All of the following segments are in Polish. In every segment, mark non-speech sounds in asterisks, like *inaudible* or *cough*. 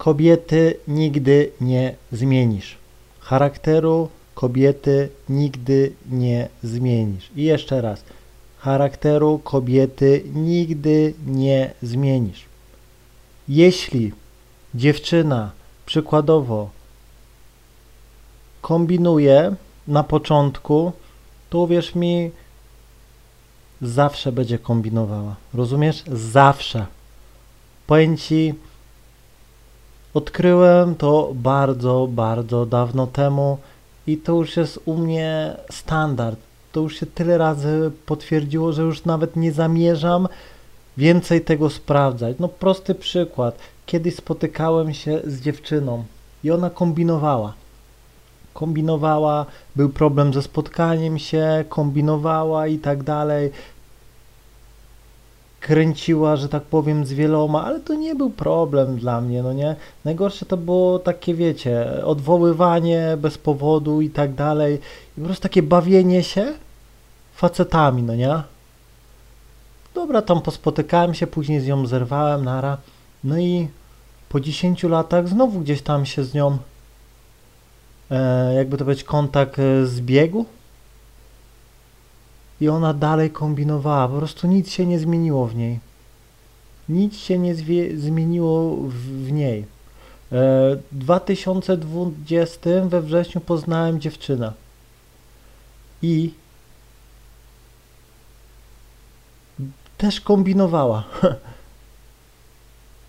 kobiety nigdy nie zmienisz. Charakteru kobiety nigdy nie zmienisz. I jeszcze raz. Charakteru kobiety nigdy nie zmienisz. Jeśli dziewczyna przykładowo kombinuje na początku, to uwierz mi, zawsze będzie kombinowała. Rozumiesz? Zawsze. Powiem ci, odkryłem to bardzo, bardzo dawno temu i to już jest u mnie standard. To już się tyle razy potwierdziło, że już nawet nie zamierzam więcej tego sprawdzać. No prosty przykład. Kiedyś spotykałem się z dziewczyną i ona kombinowała. Kombinowała, był problem ze spotkaniem się, kombinowała i tak dalej. Kręciła, że tak powiem, z wieloma, ale to nie był problem dla mnie, no nie? Najgorsze to było takie, wiecie, odwoływanie bez powodu i tak dalej. I po prostu takie bawienie się facetami, no nie? Dobra, tam pospotykałem się, później z nią zerwałem, nara. No i po 10 latach znowu gdzieś tam się z nią, e, jakby to powiedzieć, kontakt e, zbiegł. I ona dalej kombinowała, po prostu nic się nie zmieniło w niej. Nic się nie zmieniło w, w niej. E, w 2020 we wrześniu poznałem dziewczynę. I też kombinowała. *laughs*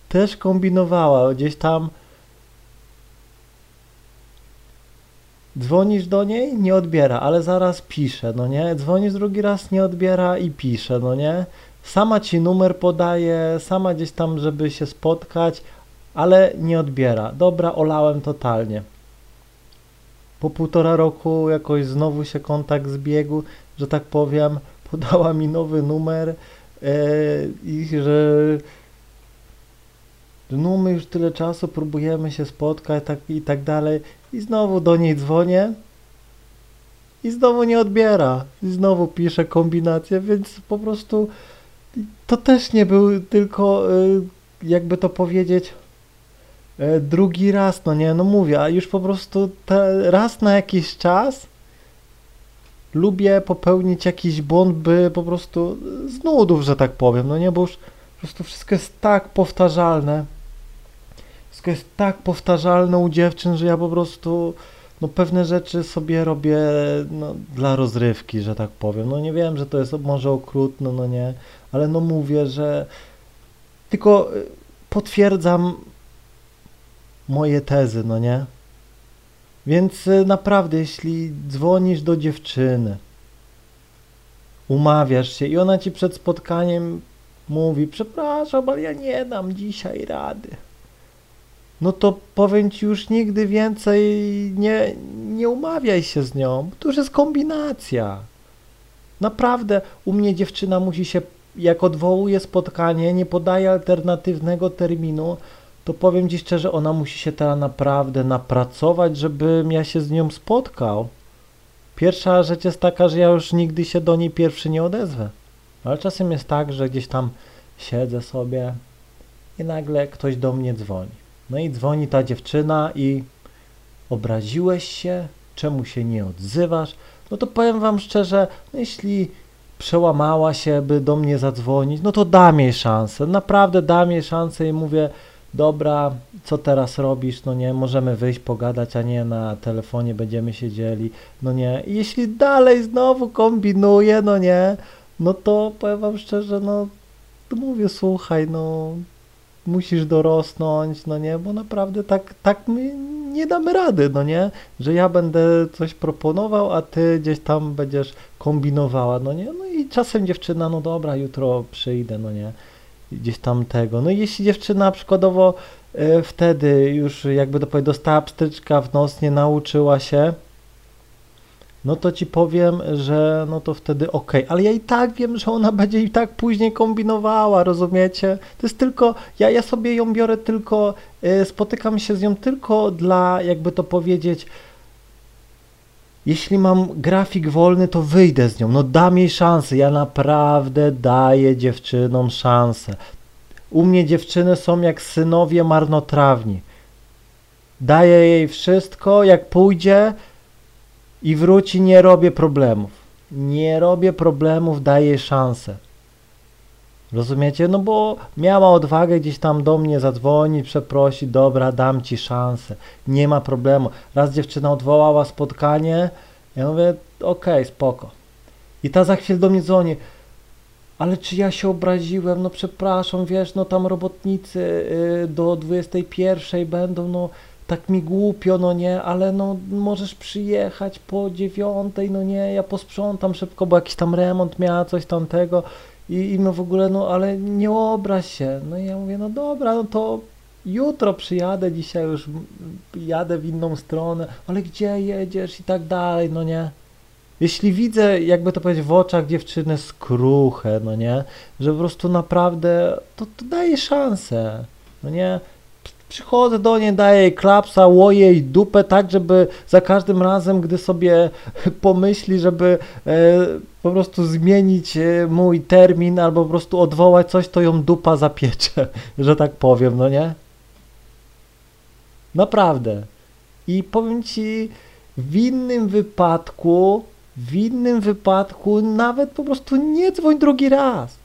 też kombinowała. Gdzieś tam dzwonisz do niej, nie odbiera, ale zaraz pisze, no nie? Dzwonisz drugi raz, nie odbiera i pisze, no nie? Sama ci numer podaje, sama gdzieś tam, żeby się spotkać, ale nie odbiera. Dobra, olałem totalnie. Po półtora roku jakoś znowu się kontakt zbiegł, że tak powiem, *laughs* podała mi nowy numer, E, i że no my już tyle czasu próbujemy się spotkać tak, i tak dalej i znowu do niej dzwonię i znowu nie odbiera i znowu pisze kombinację, więc po prostu to też nie był tylko e, jakby to powiedzieć e, drugi raz, no nie, no mówię, a już po prostu raz na jakiś czas lubię popełnić jakiś błąd, by po prostu z nudów, że tak powiem, no nie, bo już po prostu wszystko jest tak powtarzalne. Wszystko jest tak powtarzalne u dziewczyn, że ja po prostu no pewne rzeczy sobie robię no, dla rozrywki, że tak powiem. No nie wiem, że to jest może okrutne, no nie, ale no mówię, że tylko y, potwierdzam moje tezy, no nie? Więc e, naprawdę, jeśli dzwonisz do dziewczyny, umawiasz się i ona ci przed spotkaniem mówi, przepraszam, ale ja nie dam dzisiaj rady. No to powiem ci już nigdy więcej nie, nie umawiaj się z nią, to już jest kombinacja. Naprawdę u mnie dziewczyna musi się, jak odwołuje spotkanie, nie podaje alternatywnego terminu, to powiem Ci szczerze, ona musi się teraz naprawdę napracować, żebym ja się z nią spotkał. Pierwsza rzecz jest taka, że ja już nigdy się do niej pierwszy nie odezwę. Ale czasem jest tak, że gdzieś tam siedzę sobie i nagle ktoś do mnie dzwoni. No i dzwoni ta dziewczyna i obraziłeś się, czemu się nie odzywasz? No to powiem Wam szczerze, no jeśli przełamała się, by do mnie zadzwonić, no to dam jej szansę. Naprawdę dam jej szansę i mówię, dobra, co teraz robisz, no nie, możemy wyjść, pogadać, a nie na telefonie będziemy siedzieli, no nie. I jeśli dalej znowu kombinuje, no nie, no to powiem wam szczerze, no to mówię, słuchaj, no musisz dorosnąć, no nie, bo naprawdę tak, tak my nie damy rady, no nie, że ja będę coś proponował, a ty gdzieś tam będziesz kombinowała, no nie, no i czasem dziewczyna, no dobra, jutro przyjdę, no nie, gdzieś tam tego. No i jeśli dziewczyna przykładowo e, wtedy już jakby to powiedzieć, dostała pstryczka w nos, nie nauczyła się, no to ci powiem, że no to wtedy ok, ale ja i tak wiem, że ona będzie i tak później kombinowała, rozumiecie? To jest tylko, ja, ja sobie ją biorę tylko, y, spotykam się z nią tylko dla, jakby to powiedzieć, jeśli mam grafik wolny, to wyjdę z nią. No dam jej szansę. Ja naprawdę daję dziewczynom szansę. U mnie dziewczyny są jak synowie marnotrawni. daję jej wszystko, jak pójdzie i wróci, nie robię problemów. Nie robię problemów, daję szansę. Rozumiecie? No bo miała odwagę gdzieś tam do mnie zadzwonić, przeprosić, dobra, dam ci szansę. Nie ma problemu. Raz dziewczyna odwołała spotkanie, ja mówię, okej, spoko. I ta za chwilę do mnie dzwoni, ale czy ja się obraziłem, no przepraszam, wiesz, no tam robotnicy y, do 21 będą, no tak mi głupio, no nie, ale no możesz przyjechać po dziewiątej, no nie, ja posprzątam szybko, bo jakiś tam remont miała, coś tamtego i, i no w ogóle, no ale nie obraź się. No i ja mówię, no dobra, no to jutro przyjadę, dzisiaj już jadę w inną stronę, ale gdzie jedziesz i tak dalej, no nie. Jeśli widzę, jakby to powiedzieć, w oczach dziewczyny skruchę, no nie, że po prostu naprawdę, to, to daje szansę, no nie. Przychodzę do niej, daję jej klapsa, łoję jej dupę tak, żeby za każdym razem, gdy sobie *laughs* pomyśli, żeby e, po prostu zmienić e, mój termin albo po prostu odwołać coś, to ją dupa zapiecze, *laughs* że tak powiem, no nie? Naprawdę. I powiem ci, w innym wypadku, w innym wypadku nawet po prostu nie dzwoń drugi raz.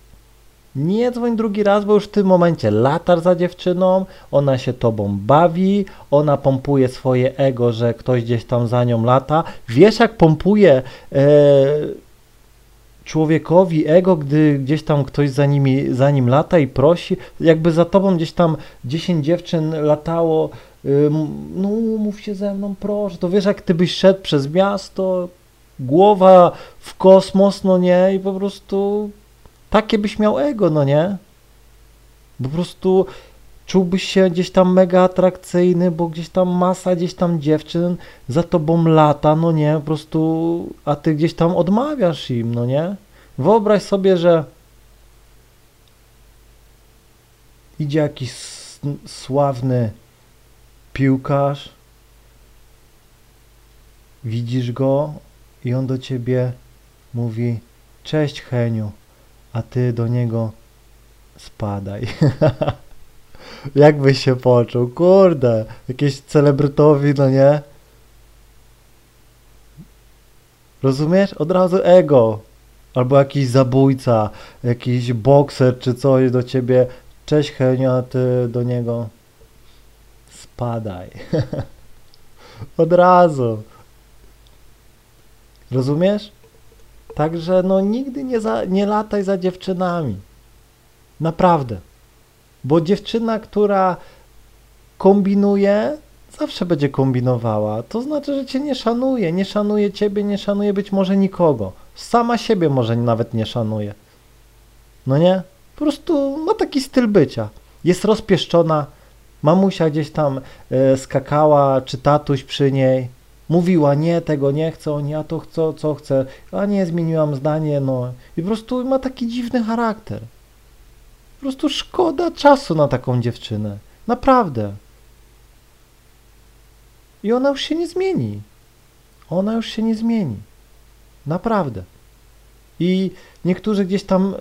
Nie dzwoń drugi raz, bo już w tym momencie latasz za dziewczyną, ona się tobą bawi, ona pompuje swoje ego, że ktoś gdzieś tam za nią lata. Wiesz, jak pompuje e, człowiekowi ego, gdy gdzieś tam ktoś za, nimi, za nim lata i prosi, jakby za tobą gdzieś tam 10 dziewczyn latało, e, no mów się ze mną, proszę. To wiesz, jak ty byś szedł przez miasto, głowa w kosmos, no nie, i po prostu takie byś miał ego, no nie? Po prostu czułbyś się gdzieś tam mega atrakcyjny, bo gdzieś tam masa gdzieś tam dziewczyn za tobą lata, no nie, po prostu, a ty gdzieś tam odmawiasz im, no nie? Wyobraź sobie, że idzie jakiś sławny piłkarz, widzisz go i on do ciebie mówi, cześć Heniu, a ty do niego spadaj. *laughs* Jak byś się poczuł? Kurde, jakieś celebrytowi, no nie? Rozumiesz? Od razu ego. Albo jakiś zabójca, jakiś bokser czy coś do ciebie. Cześć Henio, a ty do niego spadaj. *laughs* Od razu. Rozumiesz? Także no nigdy nie, za, nie lataj za dziewczynami. Naprawdę. Bo dziewczyna, która kombinuje, zawsze będzie kombinowała. To znaczy, że cię nie szanuje. Nie szanuje ciebie, nie szanuje być może nikogo. Sama siebie może nawet nie szanuje. No nie? Po prostu ma taki styl bycia. Jest rozpieszczona. Mamusia gdzieś tam e, skakała, czy tatuś przy niej mówiła, nie, tego nie chcę, oni, ja to chcę, co chcę, a nie, zmieniłam zdanie, no. I po prostu ma taki dziwny charakter. Po prostu szkoda czasu na taką dziewczynę. Naprawdę. I ona już się nie zmieni. Ona już się nie zmieni. Naprawdę. I niektórzy gdzieś tam e,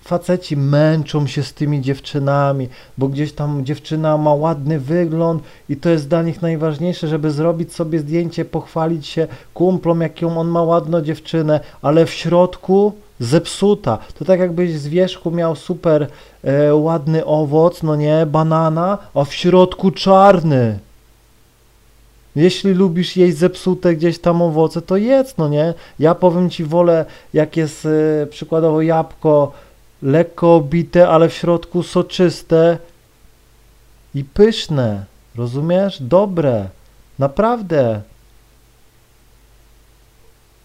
faceci męczą się z tymi dziewczynami, bo gdzieś tam dziewczyna ma ładny wygląd i to jest dla nich najważniejsze, żeby zrobić sobie zdjęcie, pochwalić się kumplom, jaką on ma ładną dziewczynę, ale w środku zepsuta. To tak jakbyś z wierzchu miał super e, ładny owoc, no nie, banana, a w środku czarny. Jeśli lubisz jeść zepsute gdzieś tam owoce, to jedz, no nie? Ja powiem ci, wolę, jak jest e, przykładowo jabłko lekko obite, ale w środku soczyste i pyszne. Rozumiesz? Dobre. Naprawdę.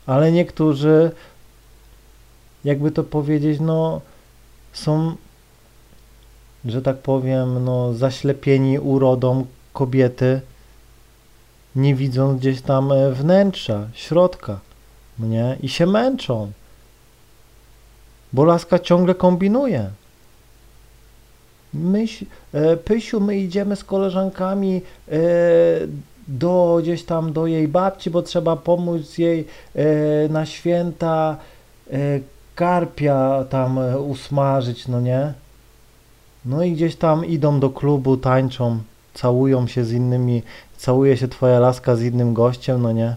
Ale niektórzy, jakby to powiedzieć, no są, że tak powiem, no zaślepieni urodą kobiety, nie widzą gdzieś tam e, wnętrza, środka, nie? I się męczą bo laska ciągle kombinuje. My, e, Pysiu, my idziemy z koleżankami e, do gdzieś tam do jej babci, bo trzeba pomóc jej na święta karpia tam usmażyć, no nie? No i gdzieś tam idą do klubu, tańczą. całują się z innymi, całuje się twoja laska z innym gościem, no nie?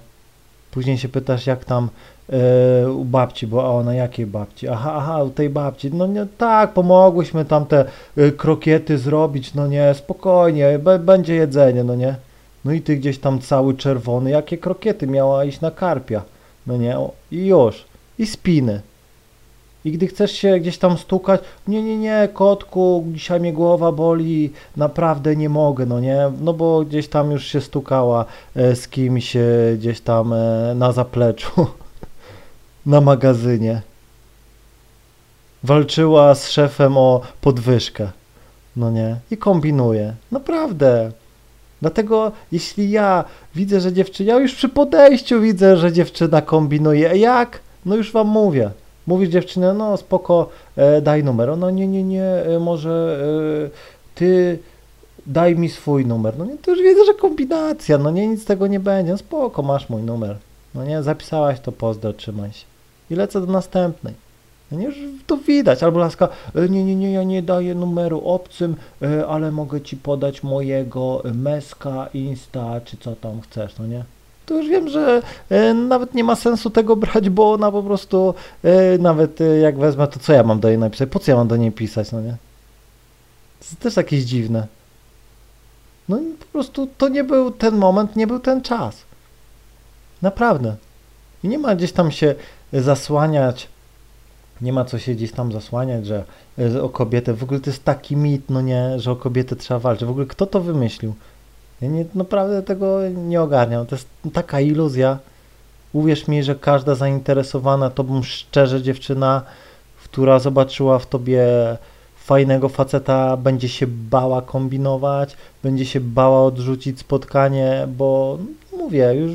Później się pytasz, jak tam e, u babci, bo a ona jakiej babci? Aha, aha, u tej babci. No nie, tak, pomogłyśmy tam te e, krokiety zrobić, no nie, spokojnie, będzie jedzenie, no nie? No i ty gdzieś tam cały czerwony, jakie krokiety miała iść na karpia, no nie? O, I już, i spiny. I gdy chcesz się gdzieś tam stukać, nie, nie, nie, kotku, dzisiaj mnie głowa boli, naprawdę nie mogę, no nie, no bo gdzieś tam już się stukała e, z kimś e, gdzieś tam e, na zapleczu, *laughs* na magazynie. Walczyła z szefem o podwyżkę, no nie, i kombinuje, naprawdę. Dlatego jeśli ja widzę, że dziewczyna, ja już przy podejściu widzę, że dziewczyna kombinuje, jak? No już wam mówię. Mówisz dziewczynę, no spoko, e, daj numer. No nie, nie, nie, e, może e, ty daj mi swój numer. No nie, to już widzę, że kombinacja, no nie, nic z tego nie będzie. No spoko, masz mój numer. No nie, zapisałaś to, pozdro, trzymaj się. I lecę do następnej. No nie, już to widać. Albo laska, nie, nie, nie, ja nie daję numeru obcym, ale mogę ci podać mojego meska, insta, czy co tam chcesz, no nie? To już wiem, że e, nawet nie ma sensu tego brać, bo ona po prostu, e, nawet e, jak wezmę, to co ja mam do niej napisać? Po co ja mam do niej pisać, no nie? To jest też jakieś dziwne. No po prostu to nie był ten moment, nie był ten czas. Naprawdę. I nie ma gdzieś tam się zasłaniać, nie ma co się gdzieś tam zasłaniać, że o kobietę, w ogóle to jest taki mit, no nie, że o kobietę trzeba walczyć. W ogóle kto to wymyślił? Ja nie, naprawdę tego nie ogarniam. To jest taka iluzja. Uwierz mi, że każda zainteresowana tobą szczerze dziewczyna, która zobaczyła w tobie fajnego faceta, będzie się bała kombinować, będzie się bała odrzucić spotkanie, bo mówię, już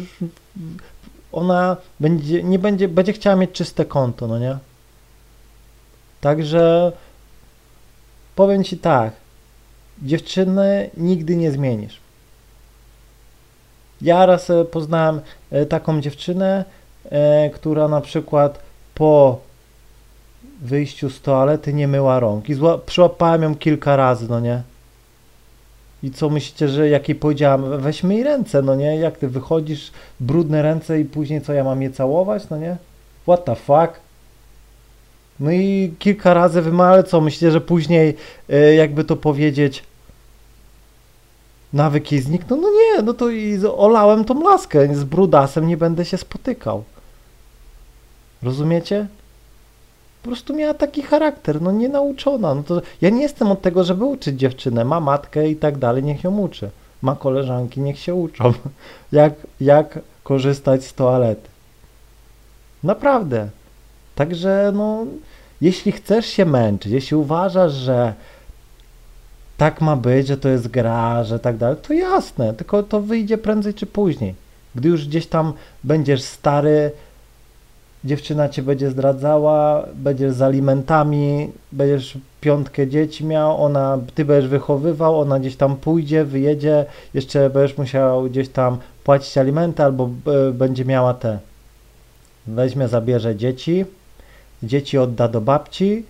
ona będzie, nie będzie, będzie chciała mieć czyste konto, no nie? Także powiem ci tak, dziewczyny nigdy nie zmienisz. Ja raz e, poznałem e, taką dziewczynę, e, która na przykład po wyjściu z toalety nie myła rąk. I zła, przyłapałem ją kilka razy, no nie? I co myślicie, że jak jej powiedziałam, weź myj ręce, no nie? Jak ty wychodzisz, brudne ręce i później co, ja mam je całować, no nie? What the fuck? No i kilka razy wymyła, ale co, myślicie, że później, jakby to powiedzieć, nawyk jej zniknął? No nie, no to i olałem tą laskę, z brudasem nie będę się spotykał. Rozumiecie? Po prostu miała taki charakter, no nie nauczona. No to ja nie jestem od tego, żeby uczyć dziewczynę. Ma matkę i tak dalej, niech ją uczy. Ma koleżanki, niech się uczą. *laughs* Jak, jak korzystać z toalety. Naprawdę. Także no, jeśli chcesz się męczyć, jeśli uważasz, że tak ma być, że to jest gra, że tak dalej, to jasne, tylko to wyjdzie prędzej czy później. Gdy już gdzieś tam będziesz stary, dziewczyna cię będzie zdradzała, będziesz z alimentami, będziesz piątkę dzieci miał, ona, ty będziesz wychowywał, ona gdzieś tam pójdzie, wyjedzie, jeszcze będziesz musiał gdzieś tam płacić alimenty albo e, będzie miała te. Weźmie, zabierze dzieci, dzieci odda do babci,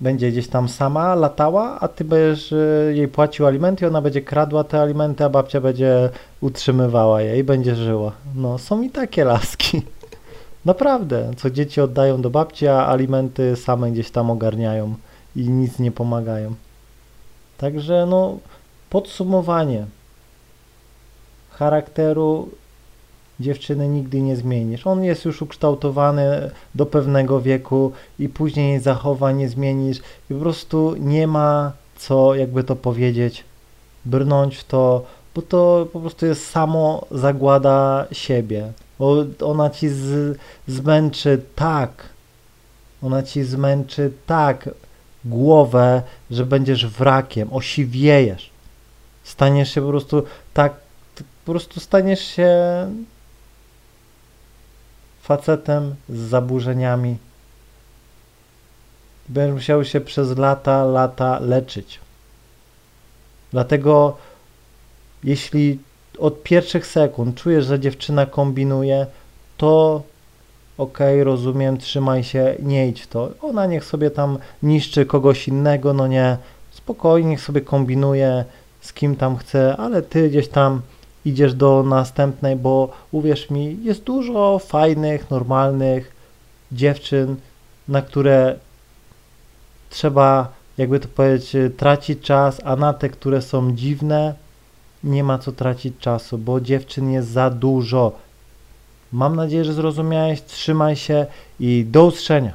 będzie gdzieś tam sama latała, a ty będziesz e, jej płacił alimenty ona będzie kradła te alimenty, a babcia będzie utrzymywała je i będzie żyła. No, są i takie laski. *laughs* Naprawdę, co dzieci oddają do babci, a alimenty same gdzieś tam ogarniają i nic nie pomagają. Także no, podsumowanie. Charakteru dziewczyny nigdy nie zmienisz. On jest już ukształtowany do pewnego wieku i później zachowań nie zmienisz i po prostu nie ma co, jakby to powiedzieć, brnąć w to, bo to po prostu jest samo zagłada siebie. Bo ona ci z, zmęczy tak, ona ci zmęczy tak głowę, że będziesz wrakiem, osiwiejesz. Staniesz się po prostu tak, po prostu staniesz się facetem z zaburzeniami. Będziesz musiał się przez lata, lata leczyć. Dlatego, jeśli od pierwszych sekund czujesz, że dziewczyna kombinuje, to okej, rozumiem, trzymaj się, nie idź w to. Ona niech sobie tam niszczy kogoś innego, no nie, spokojnie, niech sobie kombinuje, z kim tam chce, ale ty gdzieś tam idziesz do następnej, bo uwierz mi, jest dużo fajnych, normalnych dziewczyn, na które trzeba, jakby to powiedzieć, tracić czas, a na te, które są dziwne, nie ma co tracić czasu, bo dziewczyn jest za dużo. Mam nadzieję, że zrozumiałeś. Trzymaj się i do usłyszenia.